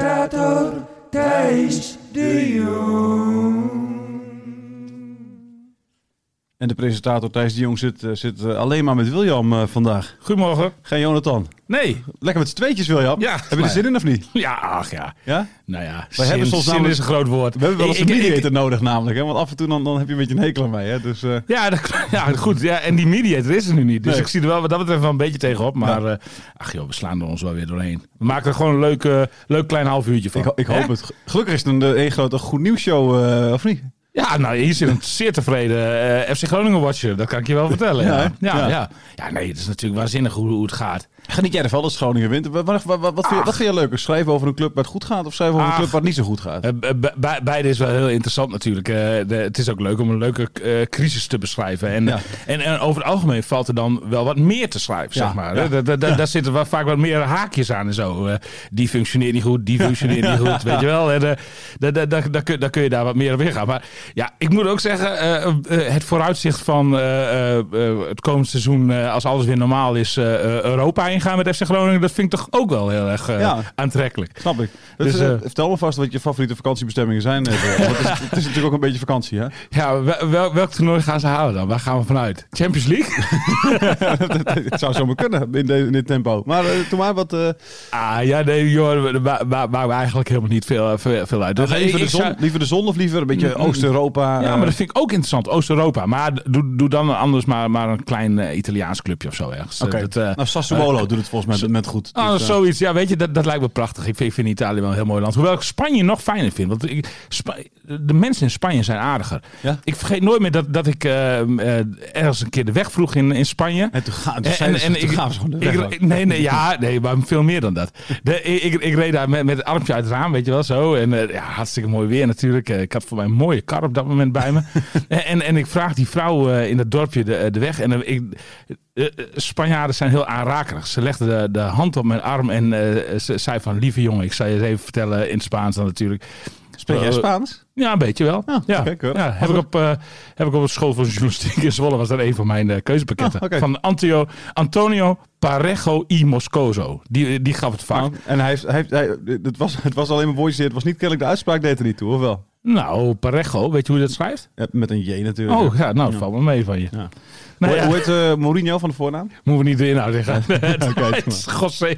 Hier is uw presentator En de presentator Thijs de Jong zit, eh, zit eh, alleen maar met William eh, vandaag. Goedemorgen. Geen Jonathan. Nee. Lekker met z'n tweetjes, William. Ja, Heb je er zin in of niet? Ja, ach ja. Ja? Nou ja, Wij hebben soms zin namelijk- is een groot woord. We hebben wel eens een mediator nodig namelijk. Hè? Want af en toe dan, dan heb je een beetje een hekel aan mij. Hè? Dus, Ja, dat, ja, goed. Ja, en die mediator is er nu niet. Dus Nee. ik zie er wel wat dat betreft wel een beetje tegenop. Maar ach joh, we slaan er ons wel weer doorheen. We maken er gewoon een leuk, leuk klein half uurtje van. ik, ik hoop Hè? het. Gelukkig is het een, een grote goed nieuws show, of niet? Ja, nou, hier zit een zeer tevreden eh, FC Groningen watcher. Dat kan ik je wel vertellen. Ja, ja, Ja. ja. ja. nee, het is natuurlijk waanzinnig hoe, hoe het gaat. Geniet jij ervan als Groningen wint? Wat, wat, wat, wat, vind je, wat vind je leuker? Schrijven over een club waar het goed gaat of schrijven over een club waar het niet zo goed gaat? Eh, be- be- beide is wel heel interessant natuurlijk. Eh, de, het is ook leuk om een leuke eh, crisis te beschrijven. En, Ja. en, en over het algemeen valt er dan wel wat meer te schrijven, Ja, zeg maar. ja. Da- da- da- Daar zitten wel vaak wat meer haakjes aan en zo. Die functioneert niet goed, die functioneert niet goed, weet je wel. En, eh, da- da- da- da- kun- kun je daar wat meer op ingaan. Maar ja, ik moet ook zeggen, het vooruitzicht van het komend seizoen, als alles weer normaal is, eh, Ingaan met FC Groningen, dat vind ik toch ook wel heel erg eh, Ja. aantrekkelijk. Snap ik. Dus, Dus, eh, eh, vertel me vast wat je favoriete vakantiebestemmingen zijn. Want het, is, het is natuurlijk ook een beetje vakantie, hè? Ja, wel, wel- welk toernooi gaan ze halen dan? Waar gaan we vanuit? Champions League? het zou zomaar kunnen in, de- in dit tempo. Maar eh, toen maar wat... Ah, ja, nee, joh, dat ma- ma- maakt me eigenlijk helemaal niet veel, veel, veel uit. Dus liever, de zon, zou- liever de zon of liever een beetje Oost-Europa? Ja, maar dat vind ik ook interessant. Oost-Europa. Maar doe, doe dan anders maar, maar een klein Italiaans clubje of zo ergens. Oké. Eh, nou, Sassuolo doet het volgens mij met, goed. Dus, eh, zoiets. Ja, weet je, dat, dat lijkt me prachtig. Ik vind, ik vind Italië wel een heel mooi land. Hoewel ik Spanje nog fijner vind. Want ik, de mensen in Spanje zijn aardiger. Ja? Ik vergeet nooit meer dat, dat ik eh, eh, ergens een keer de weg vroeg in, in Spanje. En toen, ga, toen, En- en- ze, en toen ik- gaan ze gewoon de weg nee, nee, ja, nee, maar veel meer dan dat. De, ik, ik reed daar met, met het armpje uit het raam, weet je wel, zo. En eh, ja, hartstikke mooi weer natuurlijk. Ik had voor mij een mooie kar op dat moment bij me. en, en, ik vraag die vrouw in het dorpje de, de weg. En ik, Spanjaarden zijn heel aanrakerig. Ze legde de, de hand op mijn arm en eh, ze zei van... Lieve jongen, ik zal je eens even vertellen in het Spaans dan natuurlijk. Spreek jij Eh, Spaans? Ja, een beetje wel. Ah, ja, ja, heb, ik op, eh, heb ik op het school van journalistiek in Zwolle was dat een van mijn eh, keuzepakketten. Ah. Van Antio, Antonio Parejo y Moscoso. Die, die gaf het vak. Nou, en hij heeft, hij heeft, hij, het, was, het was alleen maar voice, het was niet kennelijk de uitspraak, deed er niet toe, of wel? Nou, Parejo, weet je hoe je dat schrijft? Ja, met een J natuurlijk. Oh, ja, nou, dat valt me mee van je. Ja. Nou, hoe, ja, hoe heet eh, Mourinho van de voornaam? moeten we niet de inhoud zeggen. Oké, het is José.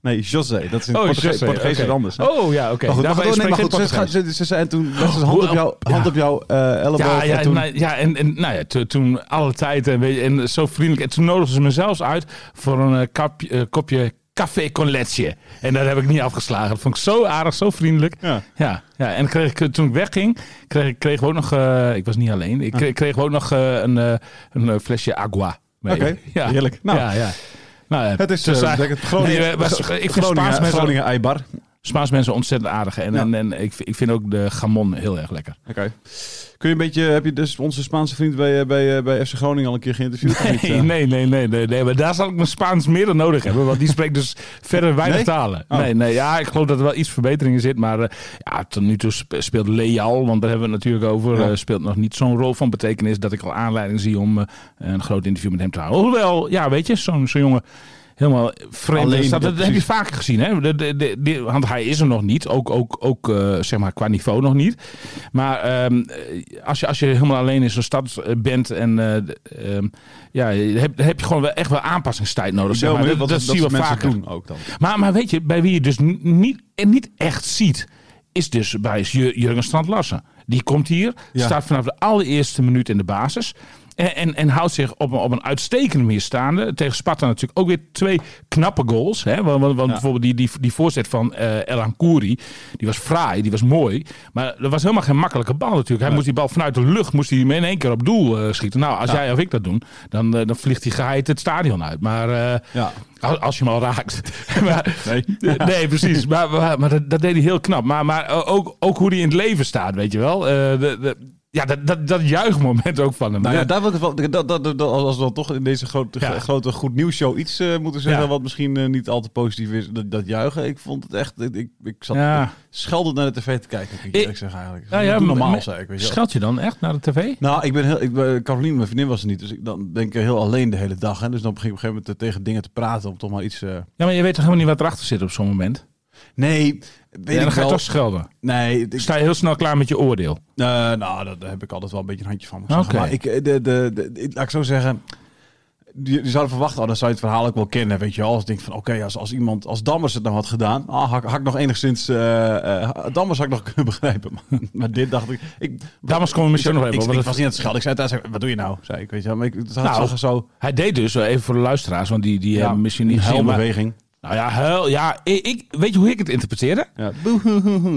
Nee, José. Dat is in Oh, Portuge- José, Portugees is oké. anders. hè? Oh, ja, oké. Maar goed, maar Daarbij goed, nee, maar spreek goed ik ze, Portugees. ze, ze, ze- en toen legde ze hand op, ja. hand op jouw eh, elleboog. Ja, ja, en toen, nou, ja, en, en nou ja, to- toen alle tijd en, weet je, en zo vriendelijk. En toen nodigden ze me zelfs uit voor een eh, kapje- eh, kopje café con leche. En dat heb ik niet afgeslagen. Dat vond ik zo aardig, zo vriendelijk. Ja. Ja, ja. en kreeg ik, toen ik wegging, kreeg, ik- kregen we ook nog... eh, ik was niet alleen. Ik kreeg, kregen we ook nog eh, een, eh, een eh, flesje agua. mee. Oké, ja. heerlijk. Nou, ja, ja. Nou, het is dus, eh, eh, betekent Groningen, nee, eh, was- ik Groningen, Groningen Eibar. Spaans mensen ontzettend aardig. En, Ja. en, en ik, ik vind ook de gamon heel erg lekker. Oké. Kun je een beetje, heb je dus onze Spaanse vriend bij, eh, bij, eh, bij FC Groningen al een keer geïnterviewd? niet? Eh, nee, nee, nee, nee, nee. Maar daar zal ik mijn Spaans meer dan nodig hebben. Want die spreekt dus verder weinig Nee? talen. Oh. Nee, nee, ja, ik geloof dat er wel iets verbetering in zit. Maar ja, tot nu toe spe- speelt Leal, want daar hebben we het natuurlijk over, Ja. speelt nog niet zo'n rol van betekenis dat ik al aanleiding zie om een groot interview met hem te houden. Hoewel, ja, weet je, zo'n zo'n jongen helemaal vreemd Alleen, is. Dat, heb je vaker gezien, hè? De, de, want hij is er nog niet, ook, ook, ook eh, zeg maar qua niveau nog niet. Maar ehm, eh, als, je, als je helemaal alleen in zo'n stad eh, bent en eh, ehm, ja, je hebt, heb je gewoon wel echt wel aanpassingstijd nodig. Zeg maar. Dat, dat dat zie je wel mensen vaker. doen ook dan. Maar, maar weet je, bij wie je dus niet, en niet echt ziet, is dus bij Jur- Jurgen Strand Larsen. Die komt hier, Ja. staat vanaf de allereerste minuut in de basis. En, en, en houdt zich op een, op een uitstekende manier staande. Tegen Sparta natuurlijk ook weer twee knappe goals. Hè? Want, bijvoorbeeld die, die, die voorzet van eh El Ankouri, die was fraai, die was mooi. Maar dat was helemaal geen makkelijke bal natuurlijk. Hij moest die bal vanuit de lucht moest hij hem in één keer op doel eh, schieten. Nou, als jij of ik dat doen, dan, eh, dan vliegt hij geheid het stadion uit. Maar Ja. als, als je hem al raakt. maar, Nee. nee, precies. Maar, maar, maar dat, dat deed hij heel knap. Maar, maar ook, ook hoe hij in het leven staat, weet je wel. De, de, ja, dat, dat, dat juichmoment ook van hem. Nou ja, daar wil ik wel, dat, dat, dat, als we dan toch in deze grote, Ja. grote goed nieuws show iets eh, moeten zeggen Ja. wat misschien eh, niet al te positief is, dat, dat juichen. Ik vond het echt, ik, ik zat Ja. scheldend naar de tv te kijken, ik zeggen eigenlijk. Ja, ja, normaal, zei ik. Weet je. Scheld je dan echt naar de tv? Nou, ik ben heel, ik ben, Caroline, mijn vriendin was er niet, dus ik, dan ben ik heel alleen de hele dag. Hè, dus dan begin ik op een gegeven moment tegen dingen te praten om toch maar iets... eh, Ja, maar je weet toch helemaal niet wat erachter zit op zo'n moment? Nee, weet Ja, ik dan ga je wel. toch schelden. Nee, ik, Sta je heel snel klaar met je oordeel. Eh, nou, daar heb ik altijd wel een beetje een handje van. Oké. Maar ik, eh, de, de, laat ik zo zeggen. Je, zou verwachten, oh, dan zou je het verhaal ook wel kennen, weet je wel. Als ik denk van, oké, als, als iemand, als Dammers het nou had gedaan, ah, had, ik- had ik nog enigszins, eh eh, Dammers had ik nog kunnen begrijpen. Maar, maar dit dacht ik, ik Dammers we misschien nog even ik, was niet aan het schelden. Ik zei thuis, wat doe je nou? Zei ik, weet je wel. Maar ik, Nou, zo, zo Hij deed dus, even voor de luisteraars, want die, die ja, hebben misschien niet huilbeweging. Nou ja, huil, ja ik, ik- weet je hoe ik het interpreteerde? Ja,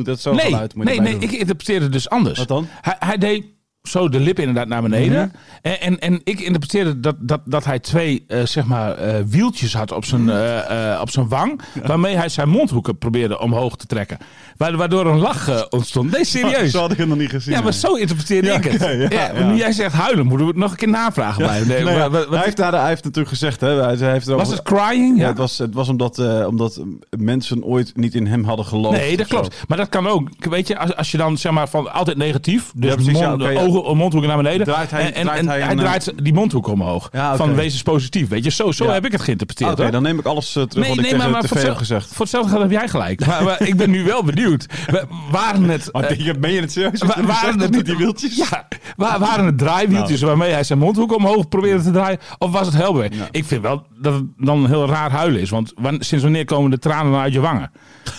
dat is Nee, geluid. moet je nee, erbij nee doen. ik interpreteerde het dus anders. Wat dan? Hij, hij deed zo de lippen inderdaad naar beneden. Mhm. en, en, en ik interpreteerde dat, dat, dat hij twee eh, zeg maar, eh, wieltjes had op zijn, eh, eh, op zijn wang. Waarmee hij zijn mondhoeken probeerde omhoog te trekken. Wa- Waardoor een lach ontstond. Nee, serieus. Zo had ik het nog niet gezien. Ja, maar nee. zo interpreteerde Ja, ik het. ja, Ja. Nu jij zegt huilen, moeten we het nog een keer navragen bij hem. Nee, Nou maar wat- hij, heeft, daar- hij heeft natuurlijk gezegd, hè, hij, heeft was het crying? Ja, het was, het was omdat, omdat mensen ooit niet in hem hadden geloofd. Nee, dat zo. klopt. Maar dat kan ook. Weet je, als, als je dan zeg maar van altijd negatief, dus Ja, precies, mond, ja. Ogen, mondhoeken naar beneden. Draait hij- en en, draait en hij eh, draait die mondhoek omhoog. Ja. Van wees eens positief. Weet je, zo, zo Ja. heb ik het geïnterpreteerd. Oké, dan neem ik alles eh, terug wat ik tegen voor tv heb hetzelfde- gezegd. Voor hetzelfde geld heb jij gelijk. Maar, maar ik ben nu wel benieuwd. We- Waren het... Maar eh, ben je het serieus? wa- waren het met die wieltjes? Ja, wa- waren het draaiwieltjes Nou. waarmee hij zijn mondhoek omhoog probeerde te draaien? Of was het helbeweg? Ja. Ik vind wel dat het dan heel raar huilen is. Want wan- sinds wanneer komen de tranen uit je wangen?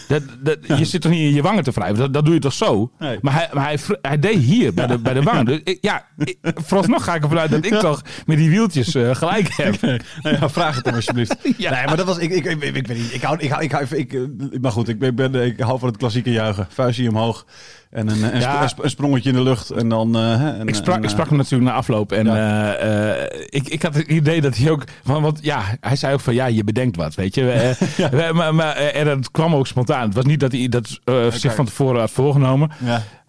Dat, dat, Je zit toch niet in je wangen te wrijven? Dat, dat doe je toch zo? Nee. Maar, hij, maar hij, hij deed hier bij de, bij de wangen. Dus ik- ja, ik, vooralsnog ga ik ervan uit dat ik toch met die wieltjes eh, gelijk heb. Nou ja, vraag het hem alsjeblieft. Ja. Nee, maar dat was... Ik, ik, ik, ik, weet niet. Ik hou... Ik, hou, ik, hou ik, eh, maar goed, ik, ben, ik ben, ik hou van het klassieke juichen. Vuistje omhoog. En een, een, Ja. sp- een sp- een sprongetje in de lucht. En dan... eh, en, Ik sprak, en, ik sprak hem natuurlijk na afloop. En ik, ik had het idee dat hij ook. Van, want ja, hij zei ook van ja, je bedenkt wat. Weet je. We- maar, maar, en dat kwam ook spontaan. Het was niet dat hij dat zich van tevoren had voorgenomen.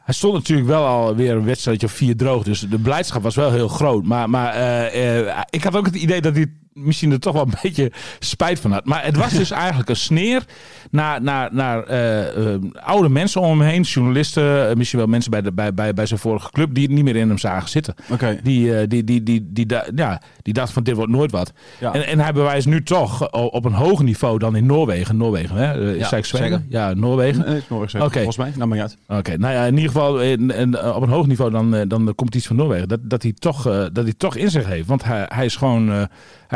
Hij stond natuurlijk wel alweer een wedstrijdje of vier droog. Dus de blijdschap was wel heel groot. Maar, maar eh, eh, ik had ook het idee dat hij misschien er toch wel een beetje spijt van had. Maar het was dus eigenlijk een sneer naar, naar, naar eh, eh, oude mensen om hem heen. Journalisten, eh, misschien wel mensen bij, de, bij, bij, bij zijn vorige club... die het niet meer in hem zagen zitten. Die, eh, die, die, die, die, ja, die dacht van dit wordt nooit wat. Ja. En, en hij bewijst nu toch op een hoger niveau dan in Noorwegen. Noorwegen, hè? Eh, Ja, Zweden? Ja, Noorwegen. Nee, is Noorwegen. Volgens mij. Nou, maar uit. Oké, nou ja, in ieder geval in, in- eh, op een hoog niveau dan, eh, dan de competitie van Noorwegen. Dat, dat, hij toch, eh, dat hij toch in zich heeft. Want hij, hij is gewoon. eh,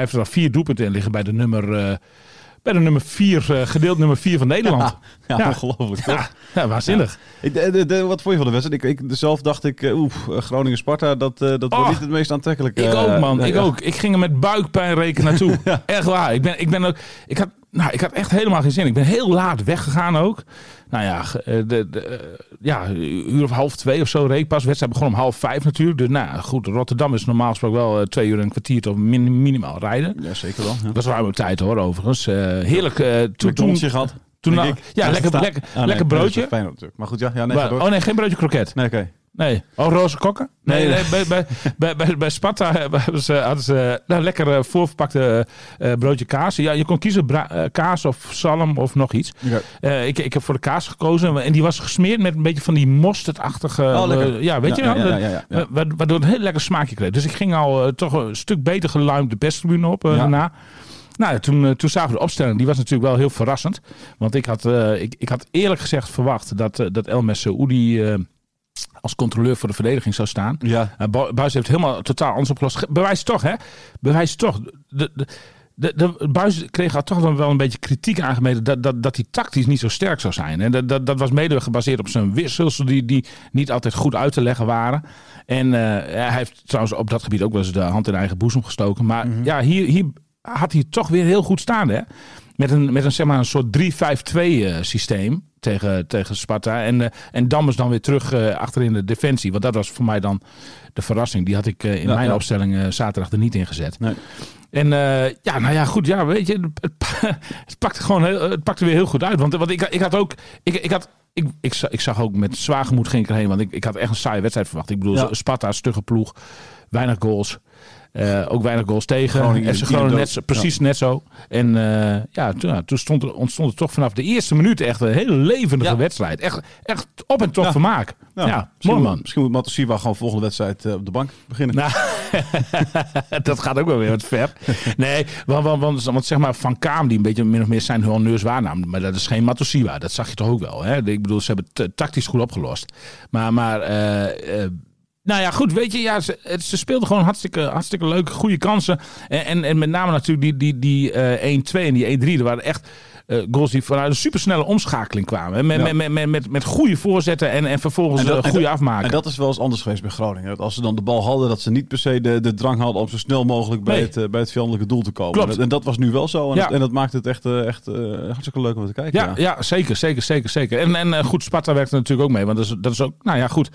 heeft er al vier doelpunten in liggen bij de nummer. eh, bij de nummer vier, eh, gedeeld nummer vier van Nederland. Ja, Ja. ongelooflijk. toch? Ja, ja, waanzinnig. Ik- de- wat vond je van de wedstrijd? Ik, ik, zelf dacht ik, eh, oef, eh, Groningen-Sparta, dat, dat Oh. wordt niet het meest aantrekkelijke. Ik ook, man. ik ook. Ik ging er met buikpijn rekenen naartoe. Echt waar. Ik ben, ik ben ook. Ik had, nou, ik had echt helemaal geen zin. Ik ben heel laat weggegaan ook. Nou ja, eh, de, de, eh, ja, uur of half twee of zo reed ik pas. Wedstrijd begon om half vijf natuurlijk. Dus nou goed, Rotterdam is normaal gesproken wel eh, twee uur en een kwartier tot min- minimaal rijden. Ja, zeker wel. Ja. Dat was ruime tijd hoor, overigens. Heerlijk. eh, toen, toen, McDonald'sje gehad. Toen ja, lekker, lekker, Ah, nee, lekker broodje. Feyenoord natuurlijk. Maar goed, ja. ja nee, Maar- oh nee, geen broodje kroket. Nee, oké. Nee. Oh, roze kokken? Nee, Nee, nee, bij, bij, bij, bij, bij Sparta hebben ze, hadden ze nou, lekker eh, voorverpakte eh, broodje kaas. Ja, je kon kiezen bra- eh, kaas of zalm of nog iets. Eh, ik, ik heb voor de kaas gekozen. En die was gesmeerd met een beetje van die mosterdachtige... Oh, eh, ja, weet Ja, je wel? ja, ja, ja, ja. Eh, wa- Waardoor het een heel lekker smaakje kreeg. Dus ik ging al eh, toch een stuk beter geluimd de perstribune op eh, Ja. daarna. Nou ja, toen, eh, toen zagen we de opstelling. Die was natuurlijk wel heel verrassend. Want ik had, eh, ik, ik had eerlijk gezegd verwacht dat, eh, dat Elmes Saoudi eh als controleur voor de verdediging zou staan. Ja. Uh, Bu- Buis heeft helemaal totaal anders opgelost. Ge- Bewijs toch, hè? Bewijs toch. De, de, de, de, Buis kreeg al toch wel een beetje kritiek aangemeten dat, dat, dat hij tactisch niet zo sterk zou zijn. En dat, dat, dat was mede gebaseerd op zijn wissels die, die niet altijd goed uit te leggen waren. En eh, hij heeft trouwens op dat gebied ook wel eens de hand in eigen boezem gestoken. Maar ja, hier, hier had hij toch weer heel goed staan, hè? Met een, met een, zeg maar, een soort 3-5-2 eh, systeem tegen, tegen Sparta. En, eh, en Dammers dan weer terug eh, achterin de defensie. Want dat was voor mij dan de verrassing. Die had ik eh, in Ja, mijn ja. opstelling zaterdag er niet in gezet. Nee. En ja, nou ja, goed. Ja, weet je, het, het pakte gewoon heel, het pakte weer heel goed uit. Want, want ik, ik had ook. Ik, ik had. Ik, ik, zag, ik zag ook met zwaar gemoed ging ik erheen. Want ik, ik had echt een saaie wedstrijd verwacht. Ik bedoel, Ja. Sparta, stugge ploeg. Weinig goals. Eh, ook weinig goals tegen. Groningen, FC ieder Groningen net, zo- precies net zo. En eh, ja, toen, ja, toen stond er, ontstond er toch vanaf de eerste minuut echt een hele levendige Ja. wedstrijd. Echt, echt op en top Ja. vermaak. Nou, Ja, misschien mooi moet- man. Misschien moet Matosiwa gewoon volgende wedstrijd eh, op de bank beginnen. Nou, dat gaat ook wel weer wat ver. Nee, want, want, want, want zeg maar Van Kaam, die een beetje min of meer zijn honneurs waarnam. Maar dat is geen Matosiwa. Dat zag je toch ook wel. Hè? Ik bedoel, ze hebben het tactisch goed opgelost. Maar, maar nou ja, goed, weet je, ja, ze, speelden gewoon hartstikke, hartstikke leuke, goede kansen. En, en, en met name natuurlijk die, die, die eh 1-2 en die 1-3, er waren echt eh, goals die vanuit een supersnelle omschakeling kwamen. Met, Ja. met, met, met, met, met goede voorzetten en, en vervolgens En dat- een en goede afmaken. En dat is wel eens anders geweest bij Groningen. Dat als ze dan de bal hadden, dat ze niet per se de, de drang hadden om zo snel mogelijk bij, Nee. het, eh, bij het vijandelijke doel te komen. Klopt. En, dat- en dat was nu wel zo. En, Ja. dat, en dat maakt het echt, eh, echt eh, hartstikke leuk om te kijken. Ja, ja. zeker, zeker, zeker, zeker. En, en eh, goed, Sparta werkt er natuurlijk ook mee. Want dat is, dat is ook, nou ja, goed.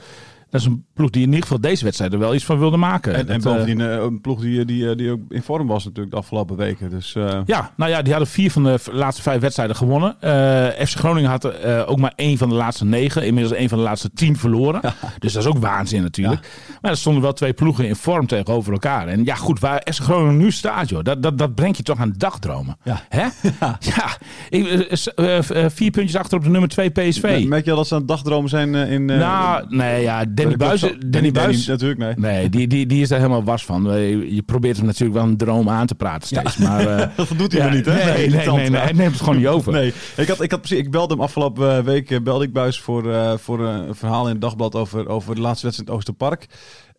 Dat is een ploeg die in ieder geval deze wedstrijd er wel iets van wilde maken. En, en Dat, eh, bovendien eh, een ploeg die, die, die ook in vorm was natuurlijk de afgelopen weken. Dus eh, Ja, nou ja, die hadden vier van de laatste vijf wedstrijden gewonnen. Eh, FC Groningen had eh, ook maar één van de laatste negen. Inmiddels één van de laatste tien verloren. Dus dat is ook waanzin natuurlijk. Maar er stonden wel twee ploegen in vorm tegenover elkaar. En ja, goed, waar FC Groningen nu staat, joh, dat, dat, dat brengt je toch aan dagdromen. Ja. Hè? Ja. Eh, eh, eh, vier puntjes achter op de nummer twee PSV. merk je al dat ze aan het dagdromen zijn eh, in... eh, nou, nee, ja, Danny Buis... Danny natuurlijk, nee. Nee, die, die, die is daar helemaal was van. Eh, Je probeert hem natuurlijk wel een droom aan te praten steeds. Maar, eh, Dat doet hij ja, maar niet, hè? Nee, nee, nee, hij neemt het gewoon niet over. Nee, ik, had, ik, had ik belde hem afgelopen eh, week belde ik Buis voor, voor een verhaal in het dagblad over, over de laatste wedstrijd in het Oosterpark.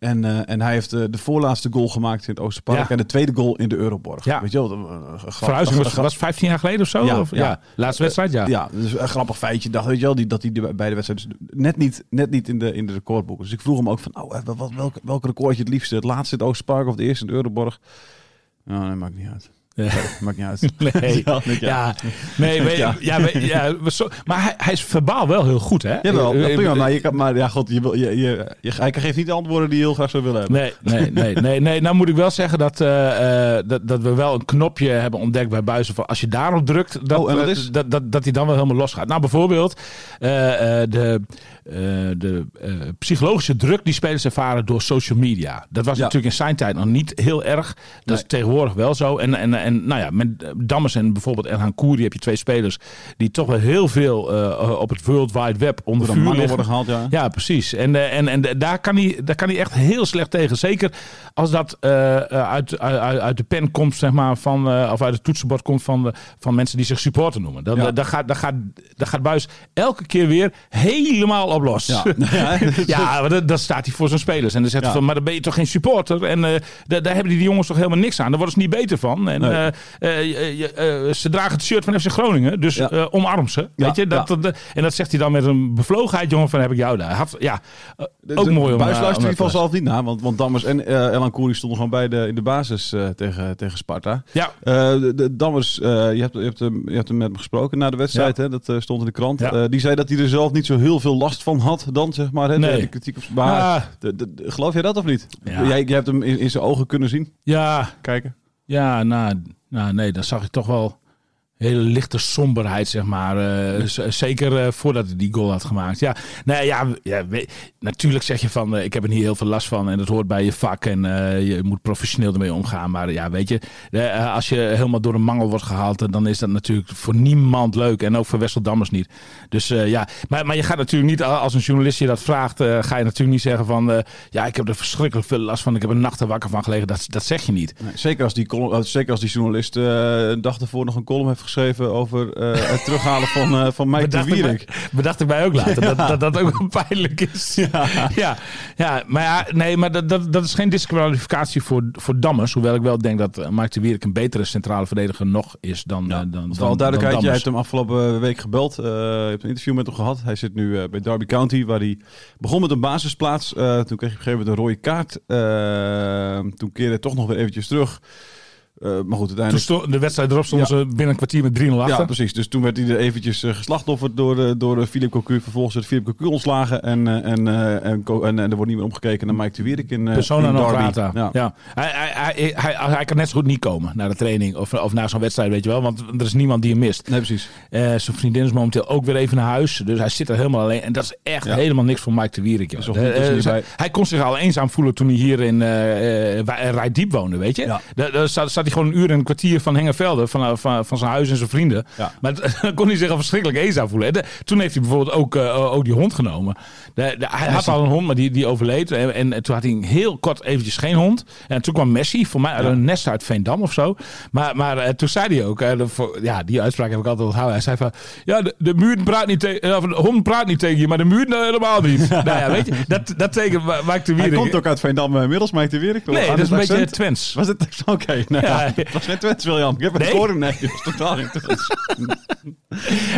En, eh, en hij heeft eh, de voorlaatste goal gemaakt in het Oosterpark Ja. en de tweede goal in de Euroborg. Ja. Weet je wel? grap- Verhuizing was, was 15 jaar geleden of zo? Ja, of, ja. Laatste wedstrijd, ja. Ja, dus een grappig feitje. Dacht, weet je wel, die, dat hij de beide wedstrijden dus net niet, net niet in, de, in de recordboeken. Dus ik vroeg hem ook van, oh, eh, wat, welk, welk record je het liefste? Het laatste in het Oosterpark of de eerste in de Euroborg? Nou, dat maakt niet uit. Ja. Maakt niet uit. Nee, Ja, ja. ja. nee, weet- Ja. ja, ja, maar maar hij, hij is verbaal wel heel goed, hè? Jawel, Eh, dat eh, prima. Maar, je kan, maar ja, god, je, je, je, je, hij geeft niet de antwoorden die je heel graag zou willen hebben. Nee, nee, nee, nee, nee. Nou moet ik wel zeggen dat, eh, eh, dat, dat we wel een knopje hebben ontdekt bij Buizen. Van als je daarop drukt, dat, Oh, dat eh, is? dat, dat, dat hij dan wel helemaal los gaat. Nou, bijvoorbeeld eh, eh, de, eh, de eh, psychologische druk die spelers ervaren door social media. Dat was Ja. natuurlijk in zijn tijd nog niet heel erg. Dat Nee. is tegenwoordig wel zo. En, en, en nou ja, met Dammers en bijvoorbeeld Erhan Koeri heb je twee spelers die toch wel heel veel eh, op het World Wide Web onder de vuur liggen. worden gehaald, ja. Ja, precies. En, eh, en, en daar, kan hij, daar kan hij echt heel slecht tegen. Zeker als dat eh, uit, uit, uit de pen komt, zeg maar, van, of uit het toetsenbord komt van, van mensen die zich supporter noemen. Dan, Ja. daar, gaat, daar, gaat, daar gaat Buis elke keer weer helemaal op los. Ja. Ja, dan, dan staat hij voor zijn spelers. En dan zegt hij Ja. van, maar dan ben je toch geen supporter? En daar, daar hebben die jongens toch helemaal niks aan. Daar worden ze niet beter van. En Eh, eh, eh, ze dragen het shirt van FC Groningen. Dus omarm ze. Weet je? Dat, en dat zegt hij dan met een bevlogenheid, jongen, van heb ik jou daar. Had, ja, ook mooi om... Buis eh, luistert om in ieder geval dat- zelf niet naar. Want, want Dammers en Elan Koeri stonden gewoon beide in de basis tegen, tegen Sparta. Ja, de, Dammers, je, hebt, je, hebt hem, je hebt hem met hem gesproken na de wedstrijd. Hè? Dat stond in de krant. Die zei dat hij er zelf niet zo heel veel last van had dan, zeg maar. Hè? De- Nee. De, kritiek op maar geloof jij dat of niet? Ja. Jij, jij hebt hem in, in zijn ogen kunnen zien. ja, Kijken. Ja nou, nou, nee, dan zag ik toch wel hele lichte somberheid, zeg maar. Eh, zeker eh, voordat hij die goal had gemaakt. Ja, nou ja, ja natuurlijk zeg je van, eh, ik heb er niet heel veel last van en dat hoort bij je vak en je moet professioneel ermee omgaan. Maar ja, weet je, als je helemaal door een mangel wordt gehaald, eh, dan is dat natuurlijk voor niemand leuk en ook voor Wessel Dammers niet. Dus ja, maar, maar je gaat natuurlijk niet, als een journalist je dat vraagt, ga je natuurlijk niet zeggen van, ja, ik heb er verschrikkelijk veel last van, ik heb er nachten wakker van gelegen. Dat, dat zeg je niet. Nee, zeker, als die zeker als die journalist een dag ervoor nog een column heeft geschreven over eh, het terughalen van, eh van Mike de Bedacht ik, Wierik. mij, bedacht ik mij ook later. Dat, dat dat ook wel pijnlijk is. Ja, ja, ja maar ja, nee, maar dat, dat, dat is geen disqualificatie voor, voor Dammers. Hoewel ik wel denk dat eh, Mike de Wierik een betere centrale verdediger nog is dan, Ja, dan, dan, alle duidelijkheid, jij hebt hem afgelopen week gebeld. je hebt een interview met hem gehad. Hij zit nu bij Derby County, waar hij begon met een basisplaats. Toen kreeg hij op een gegeven moment een rode kaart. Toen keerde hij toch nog weer eventjes terug. Eh, maar goed, uiteindelijk... stond de wedstrijd erop stonden Ja. ze binnen een kwartier met 3-0 achter. Ja, precies. Dus toen werd hij er eventjes eh, geslachtofferd door, eh, door Philip Cocu. Vervolgens werd Philip Cocu ontslagen. En, en, en, en, er wordt niet meer omgekeken naar Mike de Wierik in, Persona non Derby. grata. Ja. Ja. Hij, hij, hij, hij, hij kan net zo goed niet komen naar de training of, of naar zo'n wedstrijd, weet je wel. Want er is niemand die hem mist. Nee, precies. Zijn vriendin is momenteel ook weer even naar huis. Dus hij zit er helemaal alleen. En dat is echt Ja. helemaal niks voor Mike de Wierik. joh. Bij- hij kon zich al eenzaam voelen toen hij hier in Rijdiep woonde, weet je. Ja. Daar, daar zat, zat hij gewoon een uur en een kwartier van Hengelvelde, van, van, van zijn huis en zijn vrienden. Ja. Maar dan kon hij zich al verschrikkelijk eenzaam voelen. De- toen heeft hij bijvoorbeeld ook, eh, ook die hond genomen. De, de- hij had al een hond, maar die, die overleed. En, en toen had hij heel kort eventjes geen hond. En toen kwam Messi, voor mij uit een nest uit Veendam of zo. Maar, maar eh, toen zei hij ook, eh, voor- ja, die uitspraak heb ik altijd onthouden. Hij zei van, ja, de, de muur praat niet tegen, de hond praat niet tegen je, maar de muur nou helemaal niet. nou ja, weet je, dat, dat tekent Ma- Mike de Hij komt ook uit Veendam eh, inmiddels, Mike de Wierik. Nee, dat is een beetje Twents. Was het oké? nou ja, Het was Twents, William. Ik heb het Nee? gehoord. Nee, was totaal niet Twents.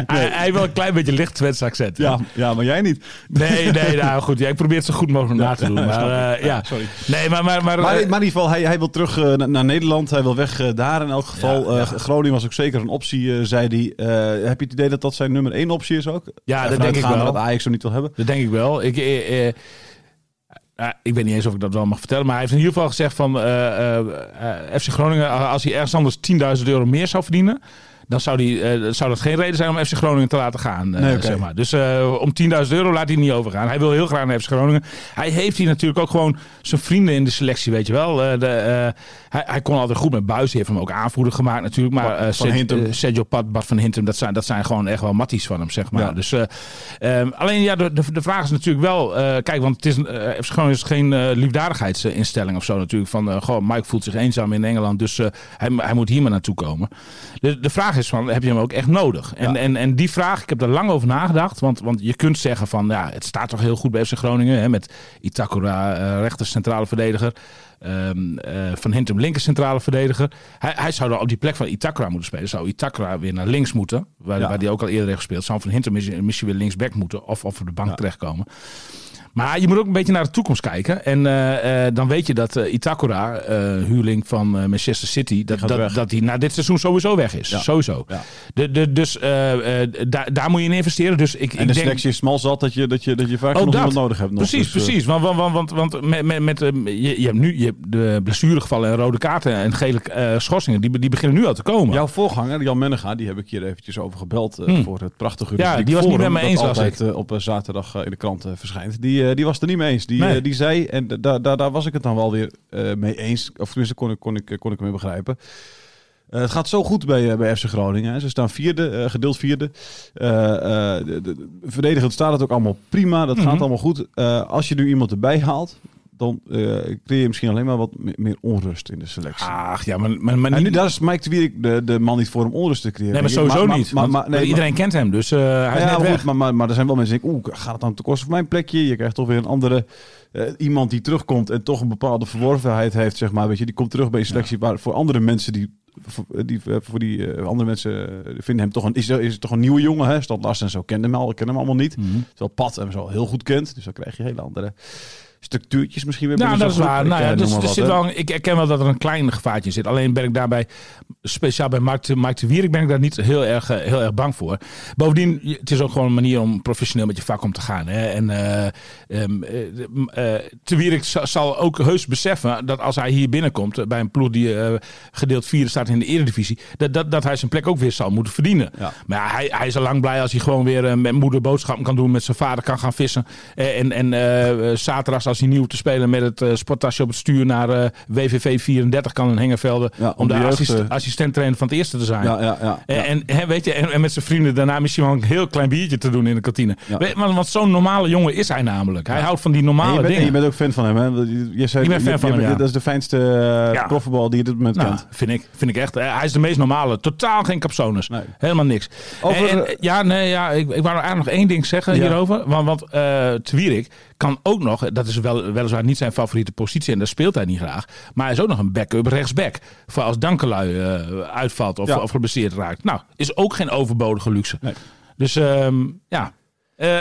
Hij, hij heeft wel een klein beetje licht Twents accent. Ja, ja, maar jij niet. Nee, nee, nou goed. Ja, ik probeer het zo goed mogelijk na te doen. Maar eh, ja, sorry. Nee, maar... maar, maar, Maar, eh, in ieder geval, hij, hij wil terug eh, na- naar Nederland. Hij wil weg daar in elk geval. Groningen was ook zeker een optie, zei hij. Heb je het idee dat dat zijn nummer één optie is ook? Ja, dat denk ik wel. dat Ajax hem niet wil hebben. Dat denk ik wel. Ik, ik weet niet eens of ik dat wel mag vertellen. Maar hij heeft in ieder geval gezegd van... eh, eh, eh, FC Groningen, als hij ergens anders 10.000 euro meer zou verdienen... Dan zou, die, eh, zou dat geen reden zijn om FC Groningen te laten gaan. eh, Nee, zeg maar. Dus eh, om 10.000 euro laat hij niet overgaan. Hij wil heel graag naar FC Groningen. Hij heeft hier natuurlijk ook gewoon zijn vrienden in de selectie, weet je wel. De, hij, hij kon altijd goed met Buis. Die heeft hem ook aanvoerder gemaakt natuurlijk. Maar Sergio- Pat, Bart van Hintem, dat zijn, dat zijn gewoon echt wel matties van hem, zeg maar. Ja. Dus, eh, ehm, alleen ja, de, de, de vraag is natuurlijk wel... kijk, want het is, FC Groningen is geen liefdadigheidsinstelling of zo natuurlijk. Van, goh, Mike voelt zich eenzaam in Engeland, dus hij, hij moet hier maar naartoe komen. De, de vraag is van, heb je hem ook echt nodig? En, Ja. en, en die vraag, ik heb er lang over nagedacht. Want, want je kunt zeggen van, ja, het staat toch heel goed bij FC Groningen. Hè, met Itakura, eh rechter centrale verdediger. Ehm, eh, van Hintem linker centrale verdediger. Hij, hij zou dan op die plek van Itakura moeten spelen. Zou Itakura weer naar links moeten. Waar, Ja. waar die ook al eerder heeft gespeeld. Zou van Hintem misschien misschien weer linksback moeten. Of, of op de bank Ja. terechtkomen. Maar je moet ook een beetje naar de toekomst kijken. En eh, eh, dan weet je dat eh, Itakura, huurling van Manchester City, dat, dat, dat die na dit seizoen sowieso weg is. Ja. Sowieso. Ja. De, de, dus daar, daar moet je in investeren. Dus ik, En ik de denk, selectie is smal zat dat je, dat je, dat je vaak Oh, nog dat. iemand nodig hebt. Nog. Precies, Dus, precies. Want, want, want, want met, met, met, je, je hebt nu je de blessuregevallen en rode kaarten en gele eh, schorsingen, die, die beginnen nu al te komen. Jouw voorganger, Jan Mennega, die heb ik hier eventjes over gebeld eh, Hmm. voor het prachtige Ja, die was niet met me eens, dat was altijd eh, op zaterdag in de krant verschijnt. Die, die was er niet mee eens. Die, Nee. die zei, en da- da- da- daar was ik het dan wel weer mee eens, of tenminste kon ik, kon ik, kon ik hem mee begrijpen. Het gaat zo goed bij, bij FC Groningen. Hè. Ze staan vierde, gedeeld vierde. De, de, verdedigend staat het ook allemaal prima. Dat Mhm. gaat allemaal goed. Als je nu iemand erbij haalt, dan eh, creëer je misschien alleen maar wat me- meer onrust in de selectie. Ach ja, maar, maar, maar En niet, nu, daar is Mike de Wierik de, de man niet voor om onrust te creëren. nee, maar sowieso niet. Maar, nee, iedereen kent hem, dus eh, hij is ja, goed, maar, maar, maar er zijn wel mensen die denken, oeh, gaat het dan ten koste van mijn plekje? Je krijgt toch weer een andere, eh, iemand die terugkomt en toch een bepaalde verworvenheid heeft, zeg maar. Weet je, die komt terug bij een selectie waar voor andere mensen die, voor die, voor die andere mensen vinden hem toch een, is, is het toch een nieuwe jongen, hè? Stad Lars en zo kende hem al, kennen hem allemaal niet. Mhm. Terwijl Pat hem zo heel goed kent, dus dan krijg je hele andere structuurtjes misschien weer. Ja, binnen dat is waar. Ik, Nou eh, ja, noem dus, er wat, zit wel, ik erken wel dat er een klein gevaartje zit. Alleen ben ik daarbij speciaal bij Mike, Mike de Wierik ben ik daar niet heel erg, eh, heel erg bang voor. Bovendien, het is ook gewoon een manier om professioneel met je vak om te gaan. Hè? En eh ehm, eh, eh, de Wierik za- zal ook heus beseffen dat als hij hier binnenkomt eh, bij een ploeg die eh, gedeeld vierde staat in de eredivisie, dat, dat, dat hij zijn plek ook weer zal moeten verdienen. Ja. Maar ja, hij, hij is al lang blij als hij gewoon weer eh, met moeder boodschappen kan doen, met zijn vader kan gaan vissen. Eh, en en eh, eh, zaterdags als hij nieuw te spelen met het eh, sporttasje op het stuur naar eh, WVV 34 kan in Hengervelde. Ja, om om de daar jeugd, assist, eh, assistent-trainer van het eerste te zijn. Ja, ja, ja. En, weet je, en, en met zijn vrienden daarna misschien wel een heel klein biertje te doen in de kantine. Weet- want want zo'n normale jongen is hij namelijk. Hij houdt van die En normale je, bent, en dingen. je bent ook fan van hem, hè? Je, zei, Ik ben fan je- van je- hem. Dat is de fijnste profvoetbal die je dit moment Nou, kent. vind ik, vind ik echt. Hij is de meest normale. Totaal geen capsones. Nee. Helemaal niks. Over- En, ja, nee, ja, ik, ik wou eigenlijk nog één ding zeggen hierover. Want, want Twierik kan ook nog, dat is wel, weliswaar niet zijn favoriete positie en daar speelt hij niet graag. Maar hij is ook nog een backup rechtsback. Voor als Dankelui eh, uitvalt of, Ja. of geblesseerd raakt. Nou, is ook geen overbodige luxe. Nee. Dus ehm, ja. Eh,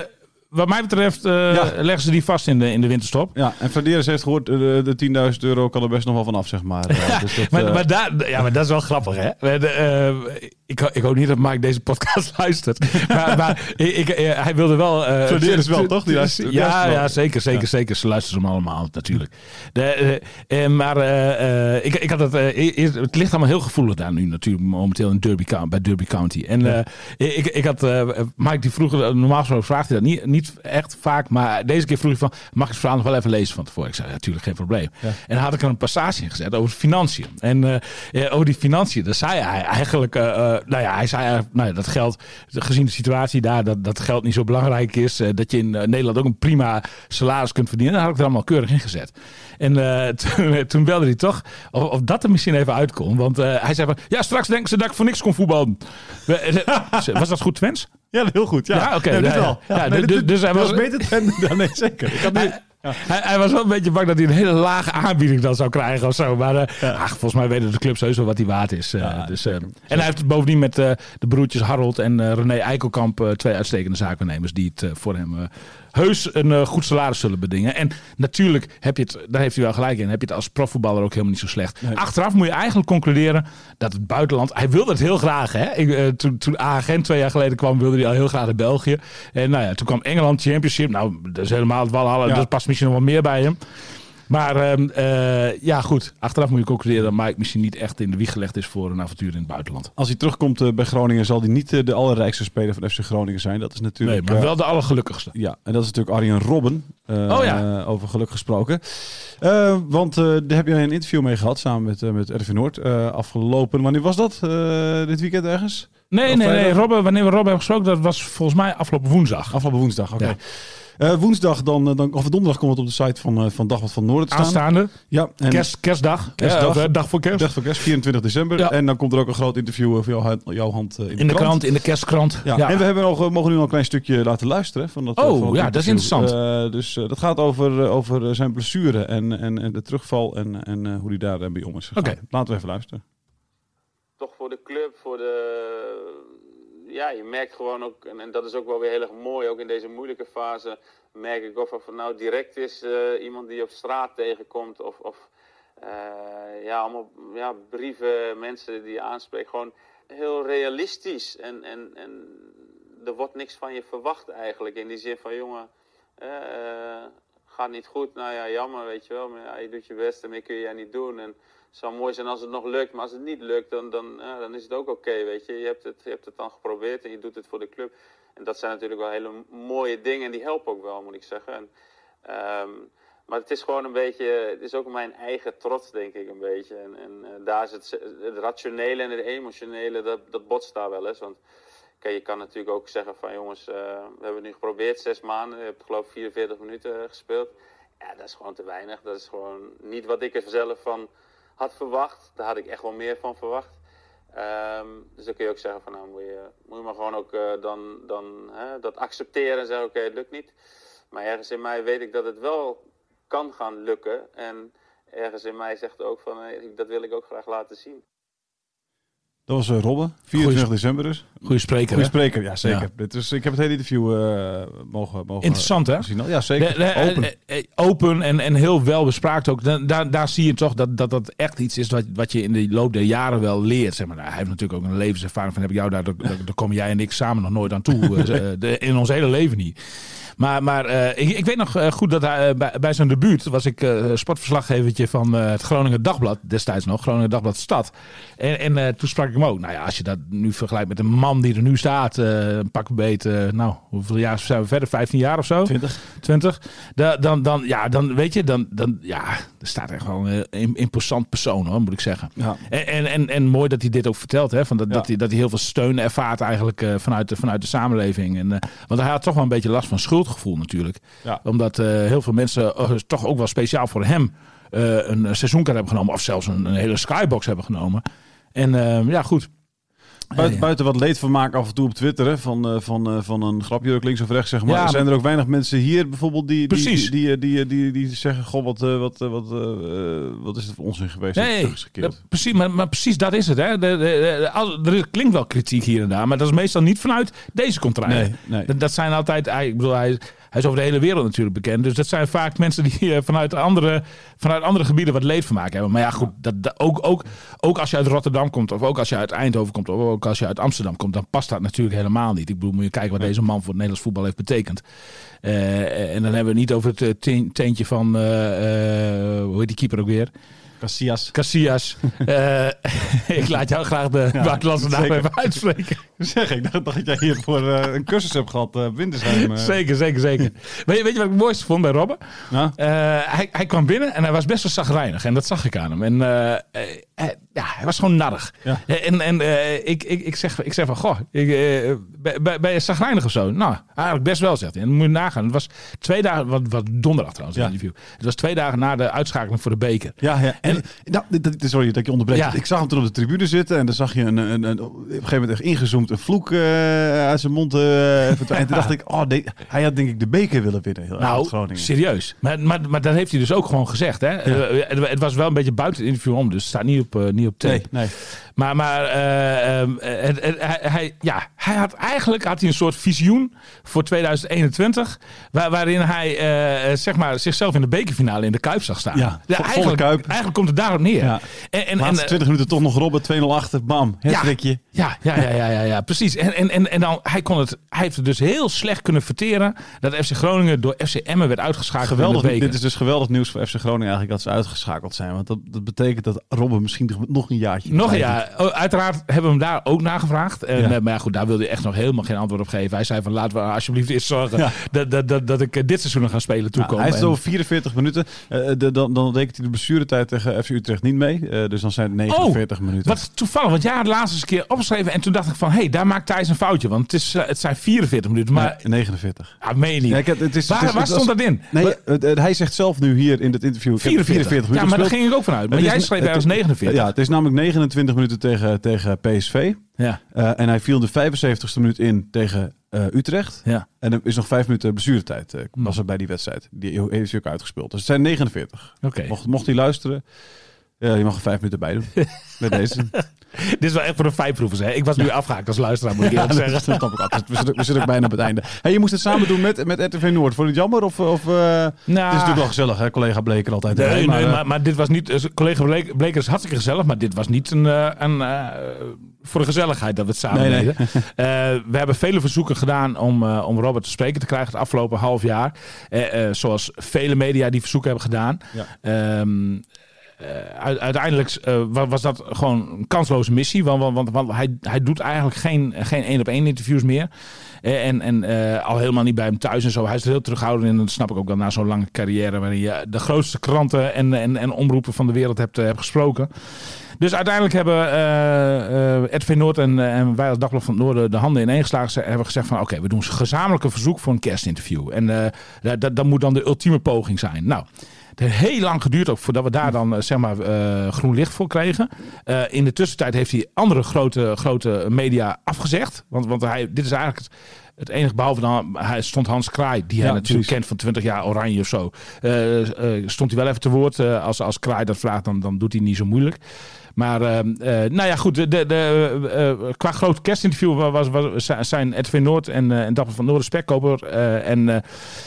wat mij betreft eh, Ja. leggen ze die vast in de, in de winterstop. Ja, en Fraderes heeft gehoord, eh, de, de 10.000 euro kan er best nog wel vanaf, zeg maar. Dus dat, Maar, maar, daar, ja, maar dat is wel grappig, hè? Ik, ik hoop niet dat Mike deze podcast luistert. Maar, maar ik, ik- eh, hij wilde wel... is wel, toch? Die ja, ja, zeker, zeker, zeker. Ze luisteren hem allemaal, natuurlijk. De, eh, maar ik, ik had het, het ligt allemaal heel gevoelig daar nu natuurlijk, momenteel in Derby, County- bij Derby County. En eh, ik, ik had, Mike die vroeg, normaal gesproken vraagt hij dat niet, niet echt vaak, maar deze keer vroeg hij van, mag ik het verhaal nog wel even lezen van tevoren? Ik zei, ja, natuurlijk, geen probleem. En dan had ik er een passage in gezet over financiën. En over die financiën, daar zei hij eigenlijk, nou ja, hij zei eigenlijk, nou ja, dat geld, gezien de situatie daar, dat, dat geld niet zo belangrijk is, eh, dat je in eh, Nederland ook een prima salaris kunt verdienen. Daar had ik er allemaal keurig in gezet. En eh, toen, toen belde hij toch of, of dat er misschien even uitkomt. Want hij zei van, ja, straks denken ze dat ik voor niks kon voetballen. Was dat goed, Twens? ja, heel goed. Ja, Ja, oké, ja, ja. wel. Ja, nee, dus- dus hij dit was- beter dan... Nee, zeker. Ik had Hij, hij was wel een beetje bang dat hij een hele lage aanbieding dan zou krijgen of zo. Maar eh, ach, volgens mij weten de clubs heus wel wat hij waard is. eh, Ja, dus, eh, en hij heeft bovendien met de broertjes Harold en René Eikelkamp twee uitstekende zaakwaarnemers die het voor hem heus een eh, goed salaris zullen bedingen. En natuurlijk heb je het, daar heeft hij wel gelijk in, heb je het als profvoetballer ook helemaal niet zo slecht. Achteraf moet je eigenlijk concluderen dat het buitenland, hij wilde het heel graag. Hè? Ik, eh, toen, toen Agent twee jaar geleden kwam, wilde hij al heel graag naar België. En nou ja, toen kwam Engeland Championship. Nou, dat is helemaal het walhalla. Ja. Dat past misschien nog wel meer bij hem. Maar ehm, eh, ja, goed. Achteraf moet je concluderen dat Mike misschien niet echt in de wieg gelegd is voor een avontuur in het buitenland. Als hij terugkomt eh, bij Groningen, zal hij niet eh, de allerrijkste speler van FC Groningen zijn. Dat is Nee, natuurlijk... maar eh, wel de allergelukkigste. Ja, en dat is natuurlijk Arjen Robben. Oh ja. over geluk gesproken. Want daar heb je een interview mee gehad samen met, met Erwin Noord. afgelopen, wanneer was dat? Dit weekend ergens? Nee, Of nee, nee. Robben, wanneer we Robben hebben gesproken, dat was volgens mij afgelopen woensdag. Afgelopen woensdag, oké. Ja. Eh, woensdag dan, eh, dan, of donderdag komt het op de site van, eh, van Dagblad van Noorden te staan. Aanstaande. Ja, en Kerst, kerstdag. Kerstdag. Ja, of, dag voor kerst. dag voor kerst, 24 december. Ja. En dan komt er ook een groot interview over jouw, hand- jouw hand in, in de krant, in de kerstkrant. Ja. En we hebben nog, eh, mogen nu al een klein stukje laten luisteren. Van dat, Oh, van ja, dat is interessant. Eh, dus eh, dat gaat over, over zijn blessure en, en, en de terugval en, en eh, hoe hij daar bij om is gegaan. Oké. Laten we even luisteren. toch voor de club, voor de. Ja, je merkt gewoon ook, en, dat is ook wel weer heel erg mooi, ook in deze moeilijke fase, merk ik of het nou direct is eh, iemand die je op straat tegenkomt, of, of eh, ja, allemaal ja, brieven, mensen die je aanspreekt, gewoon heel realistisch. En, en, en er wordt niks van je verwacht eigenlijk, in die zin van, jongen, eh, gaat niet goed, nou ja, jammer, weet je wel, maar ja, je doet je best en meer kun je niet doen. En, het zou mooi zijn als het nog lukt, maar als het niet lukt, dan, dan, ja, dan is het ook oké, weet je. Je hebt, het, je hebt het dan geprobeerd en je doet het voor de club. En dat zijn natuurlijk wel hele mooie dingen en die helpen ook wel, moet ik zeggen. En, ehm, maar het is gewoon een beetje, het is ook mijn eigen trots, denk ik, een beetje. En, en eh, daar is het, het rationele en het emotionele, dat, dat botst daar wel eens. Want kijk, je kan natuurlijk ook zeggen van, jongens, eh, we hebben nu geprobeerd, zes maanden. Je hebt geloof ik 44 minuten gespeeld. Ja, dat is gewoon te weinig. Dat is gewoon niet wat ik er zelf van had verwacht. Daar had ik echt wel meer van verwacht. Ehm, dus dan kun je ook zeggen van nou moet je, moet je maar gewoon ook eh, dan, dan hè, dat accepteren en zeggen oké het lukt niet. Maar ergens in mij weet ik dat het wel kan gaan lukken. En ergens in mij zegt ook van dat wil ik ook graag laten zien. Dat was eh, Robbe, 24 december dus. Goeie spreker. Goeie hè? spreker, ja zeker. Ja. Dit is, ik heb het hele interview eh, mogen, mogen Interessant, hè? zien. Ja, zeker. De- de- Open. eh, open en, en heel wel bespraakt ook. Da- Daar, daar zie je toch dat, dat dat echt iets is wat, wat je in de loop der jaren wel leert. Zeg maar. Nou, hij heeft natuurlijk ook een levenservaring van heb ik jou daar, daar, daar komen jij en ik samen nog nooit aan toe. In ons hele leven niet. Maar, maar eh, ik, ik weet nog eh, goed dat hij eh, bij, bij zijn debuut was ik sportverslaggevertje van het Groningen Dagblad destijds nog, Groningen Dagblad Stad. En, en toen sprak ik hem ook. Nou ja, als je dat nu vergelijkt met de man die er nu staat, een pak een beet, eh, nou, hoeveel jaar zijn we verder? 15 jaar of zo? 20. 20. Da- dan, dan, ja, dan weet je, dan, dan, ja, er staat echt gewoon een im- imposant persoon, hoor, moet ik zeggen. Ja. En, en, en, en mooi dat hij dit ook vertelt, hè, van dat, Ja. dat, hij, dat hij heel veel steun ervaart eigenlijk eh, vanuit, de, vanuit de samenleving. En, eh, want hij had toch wel een beetje last van schuldgevoel natuurlijk. Ja. Omdat eh, heel veel mensen eh, toch ook wel speciaal voor hem een seizoenkaart hebben genomen. Of zelfs een, een hele skybox hebben genomen. En ja, goed. Buiten, buiten wat leedvermaak af en toe op Twitter, hè, van, eh, van, eh, van een grapje ook links of rechts, zeg maar. Ja, zijn er ook weinig mensen hier bijvoorbeeld die, die, die, die, die, die, zeggen, goh, wat, eh, wat, wat, wat is het voor onzin geweest? Nee, dat- precies, maar, maar precies dat is het. Hè. De, de, de- als- er klinkt wel kritiek hier en daar, maar dat is meestal niet vanuit deze contraien. Nee, nee. Dat, dat zijn altijd, hij- ik bedoel, hij, hij is over de hele wereld natuurlijk bekend. Dus dat zijn vaak mensen die vanuit, andere, vanuit andere gebieden wat leedvermaak hebben. Maar ja, goed, dat, dat- ook, ook, ook als je uit Rotterdam komt, of ook als je uit Eindhoven komt, of ook als je uit Amsterdam komt, dan past dat natuurlijk helemaal niet. Ik bedoel, moet je kijken wat deze man voor het Nederlands voetbal heeft betekend. Eh, en dan hebben we het niet over het eh, teen- teentje van, eh, hoe heet die keeper ook weer? Casillas. Casillas. Eh, ik laat jou graag de buitenlandse naam zeker. even uitspreken. Zeg ik, dacht dat jij hier voor eh, een cursus hebt gehad, eh Wintersheim. Zeker, zeker, zeker. weet, je, weet je wat ik het mooiste vond bij Robben? Nou? Hij, hij kwam binnen en hij was best wel zagrijnig. En dat zag ik aan hem. En hij- ja, hij was gewoon narrig. Ja. En, en ik, ik, ik, zeg, ik zeg van, goh, ik, eh, ben- je zagrijnig of zo? Nou, eigenlijk best wel, zegt hij. En dan moet je nagaan. Het was twee dagen, wat, wat donderdag trouwens, het interview. Het was twee dagen na de uitschakeling voor de beker. Ja, ja. En, nou, sorry dat ik je onderbreek. Ja. Ik zag hem toen op de tribune zitten en dan zag je een, een, een, op een gegeven moment echt ingezoomd een vloek eh, uit zijn mond. verdwijnen. En toen dacht ik, oh, de- hij had denk ik de beker willen winnen. Heel Nou, Groningen. serieus. Maar, maar, maar dat heeft hij dus ook gewoon gezegd. Hè? Eh, het, het was wel een beetje buiten het interview om, dus het staat niet op, niet op tape. Nee, nee. Maar, maar eh, ehm, het- het- hij, hij- ja, hij had eigenlijk had hij een soort visioen voor 2021. Waar, waarin hij zeg maar, zichzelf in de bekerfinale in de Kuip zag staan. Ja, volle eigenlijk, Kuip. eigenlijk komt het daarop neer. Ja. En, en, Laatste en, 20 minuten toch nog Robben, 2-0 achter, bam, het trekje. ja, ja, ja, ja, ja, ja, precies. En, en, en, en dan, hij, kon het, hij heeft het dus heel slecht kunnen verteren dat FC Groningen door FC Emmen werd uitgeschakeld Geweldig, in de beker. dit is dus geweldig nieuws voor FC Groningen eigenlijk dat ze uitgeschakeld zijn. Want dat, dat betekent dat Robben misschien nog- een jaartje... Nog een jaar. Oh, Uiteraard hebben we hem daar ook nagevraagd. En, Ja. eh, maar ja, goed, daar wilde hij echt nog helemaal geen antwoord op geven. Hij zei van laten we alsjeblieft eerst zorgen Ja. dat, dat, dat, dat ik dit seizoen nog ga spelen Nou, toekom. hij is over 44 minuten. Eh, de, dan, dan rekent hij de blessuretijd tegen FC Utrecht niet mee. Eh, dus dan zijn het 49 minuten. Wat toevallig, want jij had laatst eens een keer opgeschreven en toen dacht ik van, hé, hey, daar maakt Thijs een foutje. Want het, is, eh, het zijn 44 minuten, maar Nee, 49. ah, meen je niet. Ja, ik heb- het is, waar het is- waar het stond dat in? Nee, hij zegt zelf nu hier in het interview. ik heb 44. 44 ja, minuten maar daar ging ik ook vanuit. Maar jij schreef ergens is- 49. Ja, het is namelijk 29 minuten tegen, tegen PSV. Ja. Eh, en hij viel de 75ste minuut in tegen eh, Utrecht. ja. En er is nog vijf minuten blessuretijd eh, was er bij die wedstrijd. Die heeft hij ook uitgespeeld. Dus het zijn 49. Oké. Mocht, mocht hij luisteren, ja, je mag er vijf minuten bij doen. Bij deze. Dit is wel echt voor de vijfproevers. Hè? Ik was nu afgehaakt als luisteraar, moet ik eerlijk zeggen. dat snap ik altijd. We zitten, we zitten ook bijna op het einde. Hey, je moest het samen doen met, met RTV Noord. Vond je het jammer? Of, of, eh, Het is natuurlijk wel gezellig, hè? collega Bleker altijd. Nee, erbij, nee, eh, maar, maar dit was niet. eh, Collega Bleker, Bleker is hartstikke gezellig, maar dit was niet een, een, voor de gezelligheid dat we het samen Nee, nee. deden. We hebben vele verzoeken gedaan om, om Robert te spreken te krijgen het afgelopen half jaar. Zoals vele media die verzoeken hebben gedaan. Ja. Ehm, eh, uit- uiteindelijk eh, wa- was dat gewoon een kansloze missie. Want, want, want, hij, hij doet eigenlijk geen één op één interviews meer. Eh, en al helemaal niet bij hem thuis en zo. Hij is heel terughoudend. En dat snap ik ook wel na zo'n lange carrière. Waarin je de grootste kranten en, en, en omroepen van de wereld hebt, hebt gesproken. Dus uiteindelijk hebben RTV Noord en, en wij als Dagblad van het Noorden de handen ineengeslagen. Ze hebben gezegd van oké, we doen een gezamenlijke verzoek voor een kerstinterview. En dat, dat, dat moet dan de ultieme poging zijn. Nou, heel lang geduurd ook voordat we daar dan eh, zeg maar eh, groen licht voor kregen. Eh, in de tussentijd heeft hij andere grote, grote media afgezegd. Want, want hij, dit is eigenlijk het, enige, behalve dan, hij stond Hans Kraai, die hij Ja, natuurlijk precies. kent van 20 jaar Oranje of zo. eh, eh, stond hij wel even te woord. Eh, als, als Kraai dat vraagt, dan, dan doet hij niet zo moeilijk. Maar eh, eh, nou ja, goed. De, de, qua groot kerstinterview was, was, zijn Edwin Noord en, en Dapper van Noorden spekkoper. en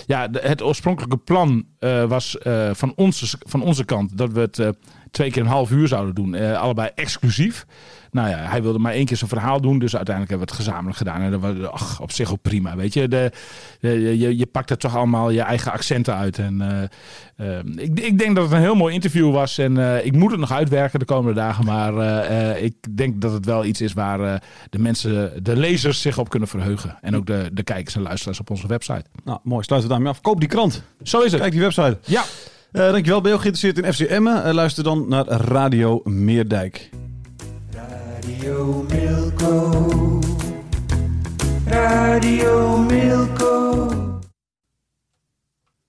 ja, de- het oorspronkelijke plan was van, onze, van onze kant dat we het twee keer een half uur zouden doen. eh, allebei exclusief. Nou ja, hij wilde maar één keer zijn verhaal doen. Dus uiteindelijk hebben we het gezamenlijk gedaan. En dat was ach, op zich ook prima. Weet je, de, de- je, je pakt er toch allemaal je eigen accenten uit. En eh, eh, ik, ik denk dat het een heel mooi interview was. En ik moet het nog uitwerken de komende dagen. Maar ik denk dat het wel iets is waar de mensen, de lezers zich op kunnen verheugen. En ook de, de kijkers en luisteraars op onze website. Nou, mooi. Sluiten we daarmee af. Koop die krant. Zo is het. Kijk die website. Ja. Eh, dankjewel. Ben je ook geïnteresseerd in FC Emmen? Eh, luister dan naar Radio Meerdijk. Radio Milko. Radio Milko.